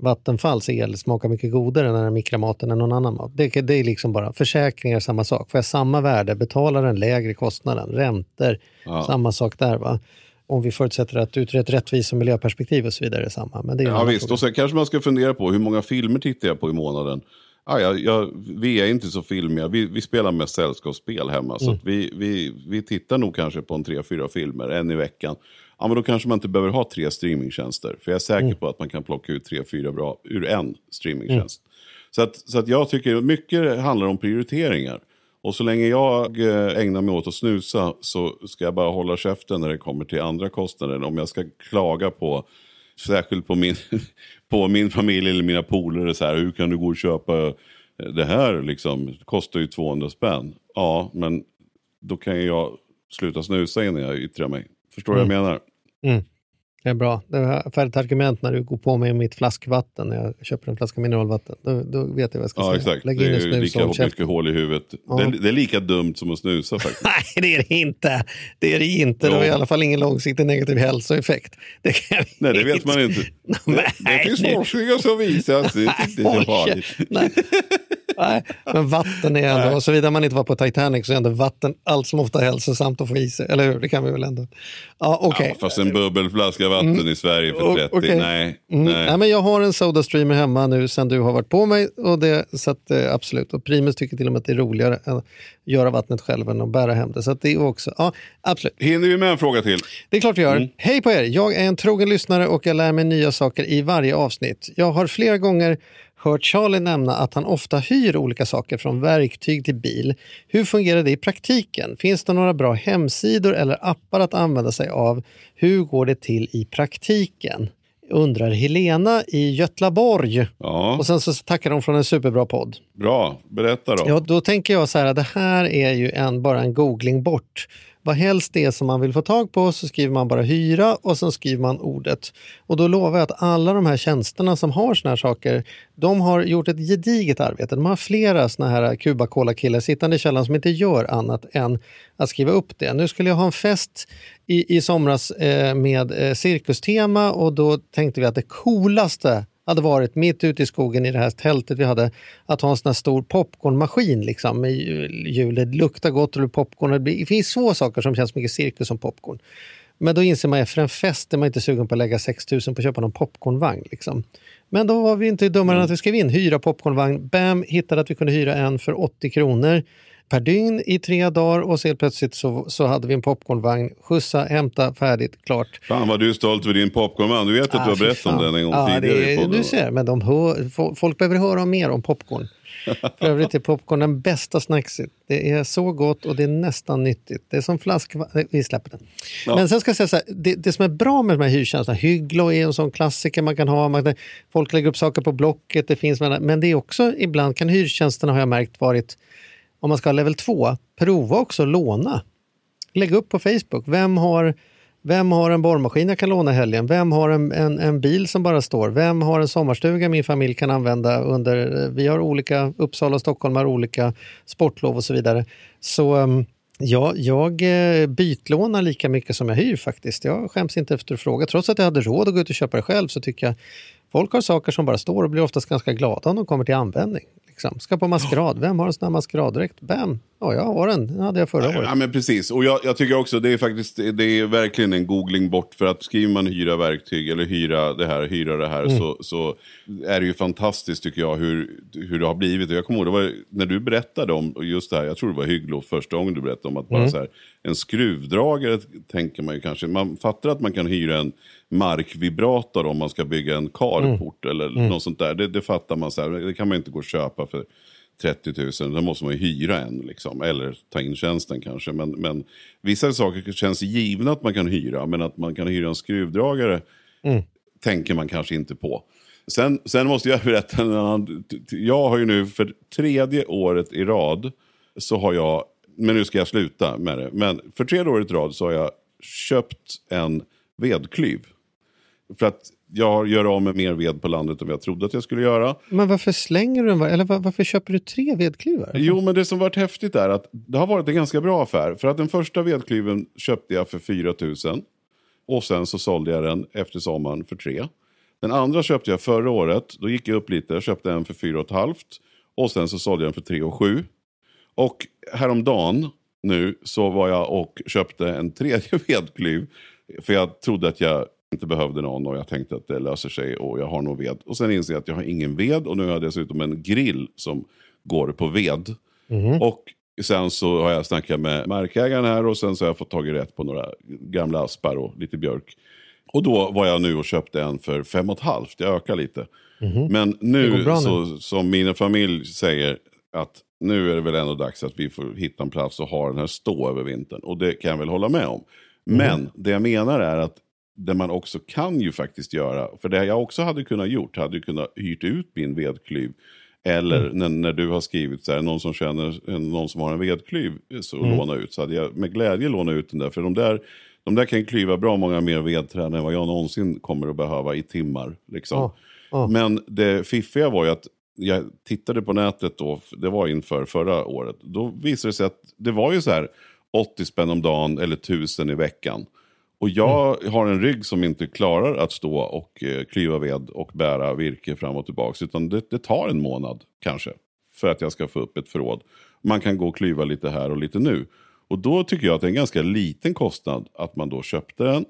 Vattenfalls el smakar mycket godare när den mikrar maten än någon annan mat. Det, det är liksom bara försäkringar, samma sak. Får jag samma värde, betalar den lägre kostnaden, räntor, Ja. samma sak där. va. Om vi förutsätter att ur ett rättvis och miljöperspektiv och så vidare är samma. Men det är Ja visst, fråga. och sen kanske man ska fundera på hur många filmer tittar jag på i månaden. Ah, ja, ja, vi är inte så filmiga, vi, vi spelar mest sällskapsspel hemma. Så Mm. att vi, vi, vi tittar nog kanske på en tre, fyra filmer, en i veckan. Ja, men då kanske man inte behöver ha tre streamingtjänster. För jag är säker Mm. på att man kan plocka ut tre, fyra bra ur en streamingtjänst. Så, att, så att jag tycker mycket handlar om prioriteringar. Och så länge jag eh, ägnar mig åt att snusa så ska jag bara hålla käften när det kommer till andra kostnader. Om jag ska klaga på, särskilt på min, på min familj eller mina polare, så här, hur kan du gå och köpa det här liksom? Det kostar ju 200 spänn. Ja, men då kan jag sluta snusa innan jag yttrar mig. Förstår du vad jag menar? Mm. Det är bra. Det är färdigt argument när du går på mig mitt flaskvatten när jag köper en flaska mineralvatten. Då, då vet jag vad jag ska Ja, säga. exakt. Lägg Det in en snus lika och mycket hål i huvudet. Ja. Det, är, det är lika dumt som att snusa faktiskt. Nej, det är det inte. Det är det inte. Det har i Jo. alla fall ingen långsiktig negativ hälsoeffekt. Det kan Nej, det vet man inte. Det, det finns forskningar som visar att det inte är så farligt. Nej. Men vatten är ändå, och såvida man inte var på Titanic så är ändå vatten allt som ofta hälsosamt att få i sig. Eller hur? Det kan vi väl ändå. Ja, okej. Ja, fast en bubbelflaska vatten i Sverige för O- 30, okej. nej. Mm. nej. Men jag har en Sodastreamer hemma nu sen du har varit på mig. Och det, så att, eh, absolut. Och Primus tycker till och med att det är roligare att göra vattnet själv än att bära hem det. Så det är också, ja, absolut. Hinner vi med en fråga till? Det är klart vi gör. Mm. Hej på er! Jag är en trogen lyssnare och jag lär mig nya saker i varje avsnitt. Jag har flera gånger hört Charlie nämna att han ofta hyr olika saker från verktyg till bil. Hur fungerar det i praktiken? Finns det några bra hemsidor eller appar att använda sig av? Hur går det till i praktiken? Undrar Helena i Götlaborg. Ja, Och sen så tackar de från en superbra podd. bra. Berätta då. Ja, då tänker jag så här, det här är ju en, bara en googling bort. Vad helst det är som man vill få tag på så skriver man bara hyra och sen skriver man ordet. Och då lovar jag att alla de här tjänsterna som har såna här saker, de har gjort ett gediget arbete. De har flera såna här Cuba Cola killar sittande i källaren som inte gör annat än att skriva upp det. Nu skulle jag ha en fest i, i somras eh, med eh, cirkustema och då tänkte vi att det coolaste hade varit mitt ute i skogen i det här tältet vi hade att ha en sån här stor popcornmaskin liksom med hjul. Det luktar gott och popcorn. Det, finns få saker som känns mycket cirkus som popcorn. Men då inser man efter en fest är man inte sugen på att lägga 6 000 på att köpa någon popcornvagn. Liksom. Men då var vi inte dummare än att vi skrev in hyra popcornvagn. Bam, hittade att vi kunde hyra en för 80 kronor per dygn i tre dagar och så helt plötsligt så, så hade vi en popcornvagn. Skjutsa, hämta, färdigt, klart. Fan vad du är stolt över din popcornman. Du vet att du har Ah, berättat om den en gång ja, tidigare det. Du ser, men de hör, fo- folk behöver höra mer om popcorn. För övrigt är popcorn den bästa snackset. Det är så gott och det är nästan nyttigt. Det är som flaskvatten. Vi släpper den. Ja. Men sen ska jag säga så här, det, det som är bra med de här hyrtjänsterna, Hygglo är en sån klassiker man kan ha. Man, kan- folk lägger upp saker på Blocket, det finns, men det är också ibland kan hyrtjänsterna har jag märkt varit, om man ska ha level 2, prova också att låna. Lägg upp på Facebook, vem har vem har en borrmaskin jag kan låna i helgen? Vem har en, en, en bil som bara står? Vem har en sommarstuga min familj kan använda under... Eh, vi har olika, Uppsala och Stockholm har olika sportlov och så vidare. Så ehm, ja, jag eh, bytlånar lika mycket som jag hyr faktiskt. Jag skäms inte efter att fråga. Trots att jag hade råd att gå ut och köpa det själv så tycker jag Folk har saker som bara står och blir oftast ganska glada om de kommer till användning. Liksom. Ska på maskerad, vem har en sån här maskeraddräkt? Bam! Ja, jag har den, den hade jag förra året. Ja, men precis. Och jag, jag tycker också det är faktiskt det är verkligen en googling bort. För att skriver man hyra verktyg eller hyra det här, hyra det här. Mm. Så, så är det ju fantastiskt tycker jag hur, hur det har blivit. Och jag kommer ihåg, det var, när du berättade om just det här. Jag tror det var Hygglo första gången du berättade om att bara Mm. så här, en skruvdragare tänker man ju kanske. Man fattar att man kan hyra en markvibrator om man ska bygga en carport eller Mm. något sånt där. Det, det fattar man så här. Det kan man inte gå och köpa för 30 000, då måste man ju hyra en. Liksom. Eller ta in tjänsten kanske. Men, men vissa saker känns givna att man kan hyra. Men att man kan hyra en skruvdragare Mm. tänker man kanske inte på. Sen, sen måste jag berätta en annan. Jag har ju nu för tredje året i rad så har jag, men nu ska jag sluta med det. Men för tredje året i rad så har jag köpt en vedklyv. För att jag gör av med mer ved på landet än jag trodde att jag skulle göra. Men varför slänger du den? Eller var- varför köper du tre vedklyvar? Jo, men det som varit häftigt är att det har varit en ganska bra affär. För att den första vedklyven köpte jag för 4 000. Och sen så sålde jag den efter sommaren för 3. Den andra köpte jag förra året. Då gick jag upp lite. Jag köpte en för 4 500. Och sen så sålde jag den för 3 7. Och häromdagen nu så var jag och köpte en tredje vedklyv. För jag trodde att jag inte behövde någon och jag tänkte att det löser sig och jag har nog ved. Och sen inser jag att jag har ingen ved och nu har jag dessutom en grill som går på ved. Och sen så har jag snackat med markägaren här och sen så har jag fått tag i rätt på några gamla aspar och lite björk. Och då var jag nu och köpte en för fem och ett halvt. Jag ökar lite. Men Det nu, bra nu. så, som min familj säger, att nu är det väl ändå dags att vi får hitta en plats och ha den här stå över vintern. Och det kan jag väl hålla med om. Men det jag menar är att det man också kan ju faktiskt göra, för det jag också hade kunnat gjort, hade ju kunnat hyrt ut min vedklyv. Eller när, när du har skrivit så här, någon som känner någon som har en vedklyv så låna ut. Så hade jag med glädje lånat ut den där. För de där, de där kan klyva bra många mer vedträd än vad jag någonsin kommer att behöva i timmar. Liksom. Ja, ja. Men det fiffiga var ju att jag tittade på nätet då, det var inför förra året. Då visade det sig att det var ju så här 80 spänn om dagen eller 1000 i veckan. Och jag Mm. har en rygg som inte klarar att stå och eh, klyva ved och bära virke fram och tillbaka. Utan det, det tar en månad kanske för att jag ska få upp ett förråd. Man kan gå och klyva lite här och lite nu. Och då tycker jag att det är en ganska liten kostnad att man då köpte den,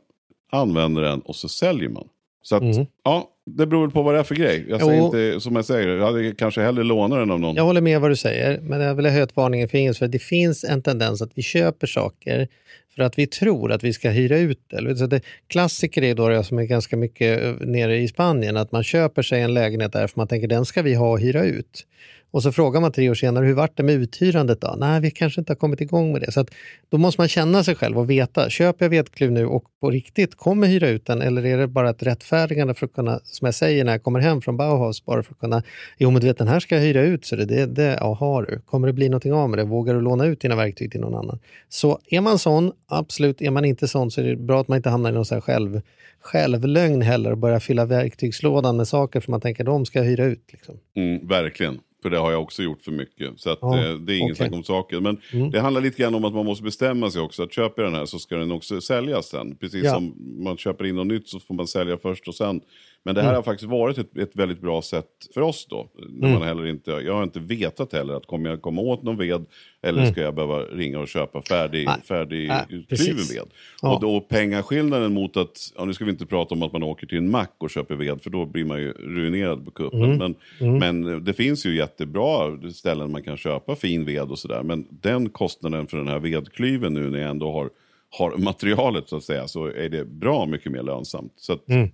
använder den och så säljer man. Så att, ja, det beror väl på vad det är för grej. Jag säger Jo. inte, som jag säger, jag hade kanske hellre lånat den av någon. Jag håller med vad du säger, men jag vill höja ett varningens finger för det finns en tendens att vi köper saker för att vi tror att vi ska hyra ut det. Så det klassiker är då, jag som är ganska mycket ö, nere i Spanien, att man köper sig en lägenhet där för man tänker den ska vi ha och hyra ut. Och så frågar man tre år senare, hur vart det med uthyrandet då? Nej, vi kanske inte har kommit igång med det. Så att då måste man känna sig själv och veta, köper jag vetkluv nu och på riktigt kommer hyra ut den eller är det bara ett rättfärdigande för att kunna, som jag säger när jag kommer hem från Bauhaus, bara för att kunna, jo men du vet den här ska jag hyra ut, så det, det, det ja, har du. Kommer det bli någonting av med det? Vågar du låna ut dina verktyg till någon annan? Så är man sån, absolut. Är man inte sån så är det bra att man inte hamnar i någon sån här själv, självlögn heller och börjar fylla verktygslådan med saker för man tänker de ska jag hyra ut. Liksom. Mm, verkligen. För det har jag också gjort för mycket. Så att, Ja, eh, det är ingen okej. snack om saken. Men Mm. det handlar lite grann om att man måste bestämma sig också. Att köper jag den här så ska den också säljas sen. Precis Ja. som man köper in något nytt så får man sälja först och sen. Men det här Mm. har faktiskt varit ett, ett väldigt bra sätt för oss då. När Mm. man heller inte, jag har inte vetat heller att kommer jag komma åt någon ved eller Mm. ska jag behöva ringa och köpa färdig, färdig precis. ved. Ja. Och då pengaskillnaden mot att, ja, nu ska vi inte prata om att man åker till en mack och köper ved för då blir man ju ruinerad på kuppen. Mm. Men, Mm. men det finns ju jättebra ställen man kan köpa fin ved och sådär. Men den kostnaden för den här vedklyven nu när jag ändå har, har materialet så att säga så är det bra mycket mer lönsamt. Så att, Mm.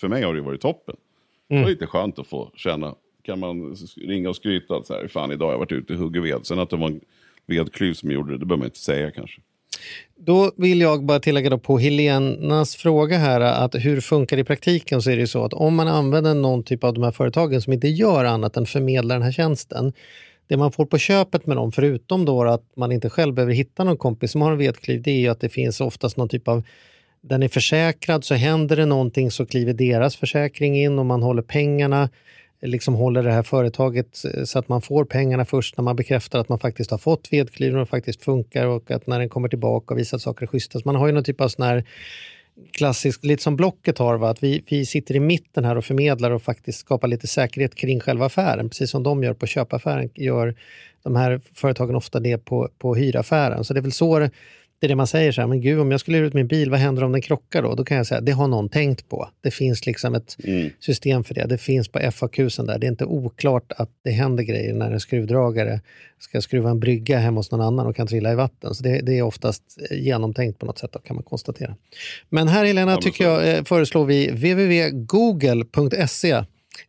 för mig har det varit toppen. Det Mm. var lite skönt att få känna, kan man ringa och skryta så här, fan idag har jag varit ute och huggit ved. Sen att det var en vedklyv som gjorde det, det behöver man inte säga kanske. Då vill jag bara tillägga på Helenas fråga här att hur funkar det i praktiken så är det ju så att om man använder någon typ av de här företagen som inte gör annat än förmedlar den här tjänsten. Det man får på köpet med dem, förutom då att man inte själv behöver hitta någon kompis som har en vedklyv, det är ju att det finns oftast någon typ av den är försäkrad, så händer det någonting så kliver deras försäkring in och man håller pengarna, liksom håller det här företaget eh, så att man får pengarna först när man bekräftar att man faktiskt har fått vedklyven och faktiskt funkar och att när den kommer tillbaka och visar att saker är schyssta. Så man har ju någon typ av sån här klassiskt, lite som Blocket har, va? att vi, vi sitter i mitten här och förmedlar och faktiskt skapar lite säkerhet kring själva affären. Precis som de gör på köpaffären gör de här företagen ofta det på, på hyraffären. Så det är väl så det, det är det man säger, så här, men gud om jag skulle ut min bil, vad händer om den krockar då? Då kan jag säga, det har någon tänkt på. Det finns liksom ett Mm. system för det. Det finns på FAQsen där. Det är inte oklart att det händer grejer när en skruvdragare ska skruva en brygga hemma hos någon annan och kan trilla i vatten. Så det, det är oftast genomtänkt på något sätt, då, kan man konstatera. Men här Helena, men tycker jag, eh, föreslår vi www.google.se.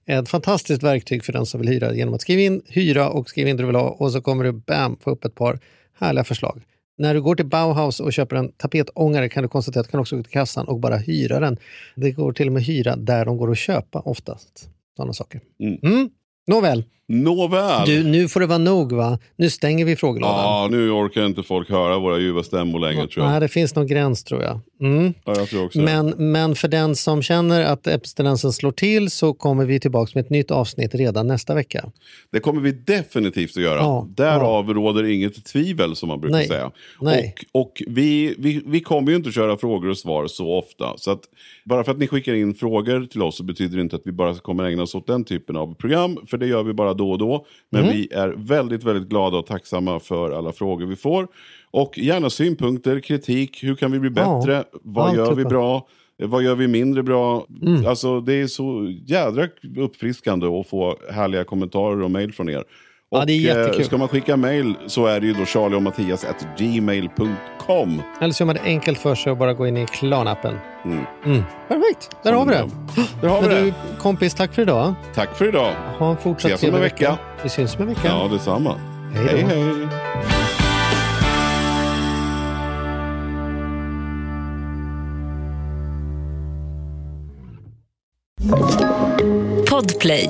Ett fantastiskt verktyg för den som vill hyra genom att skriva in hyra och skriva in det du vill ha och så kommer du bam få upp ett par härliga förslag. När du går till Bauhaus och köper en tapetångare kan du konstatera att du kan också gå till kassan och bara hyra den. Det går till och med hyra där de går att köpa oftast. Sådana saker. Mm. Mm. Nåväl, Nåväl. du, nu får det vara nog va? Nu stänger vi frågelådan. Ja, nu orkar inte folk höra våra ljuva stämmor längre tror jag. Nej, det finns någon gräns tror jag. Mm. Ja, jag tror också det. Men, men för den som känner att abstinensen slår till så kommer vi tillbaka med ett nytt avsnitt redan nästa vecka. Det kommer vi definitivt att göra. Ja, Därav råder inget tvivel som man brukar Nej, säga. nej. Och, och vi, vi, vi kommer ju inte köra frågor och svar så ofta. Så att bara för att ni skickar in frågor till oss så betyder det inte att vi bara kommer ägna oss åt den typen av program. För det gör vi bara då och då. Men Mm. vi är väldigt, väldigt glada och tacksamma för alla frågor vi får. Och gärna synpunkter, kritik. Hur kan vi bli Ja, bättre? Vad allt gör vi bra? Vad gör vi mindre bra? Mm. Alltså det är så jädra uppfriskande att få härliga kommentarer och mejl från er. Och Ja, det är jättekul. eh, ska man skicka mejl så är det ju då charlie och Mattias at gmail.com. Eller så gör man det enkelt för sig och bara gå in i Klarnappen. Mm. Mm. Perfekt, där har vi det. Där har vi Men det. du kompis, tack för idag. Tack för idag. Ha en fortsatt Ses om en trevlig vecka. Vi syns om en vecka. Ja, detsamma. Hej då. hej. hej. Podplay.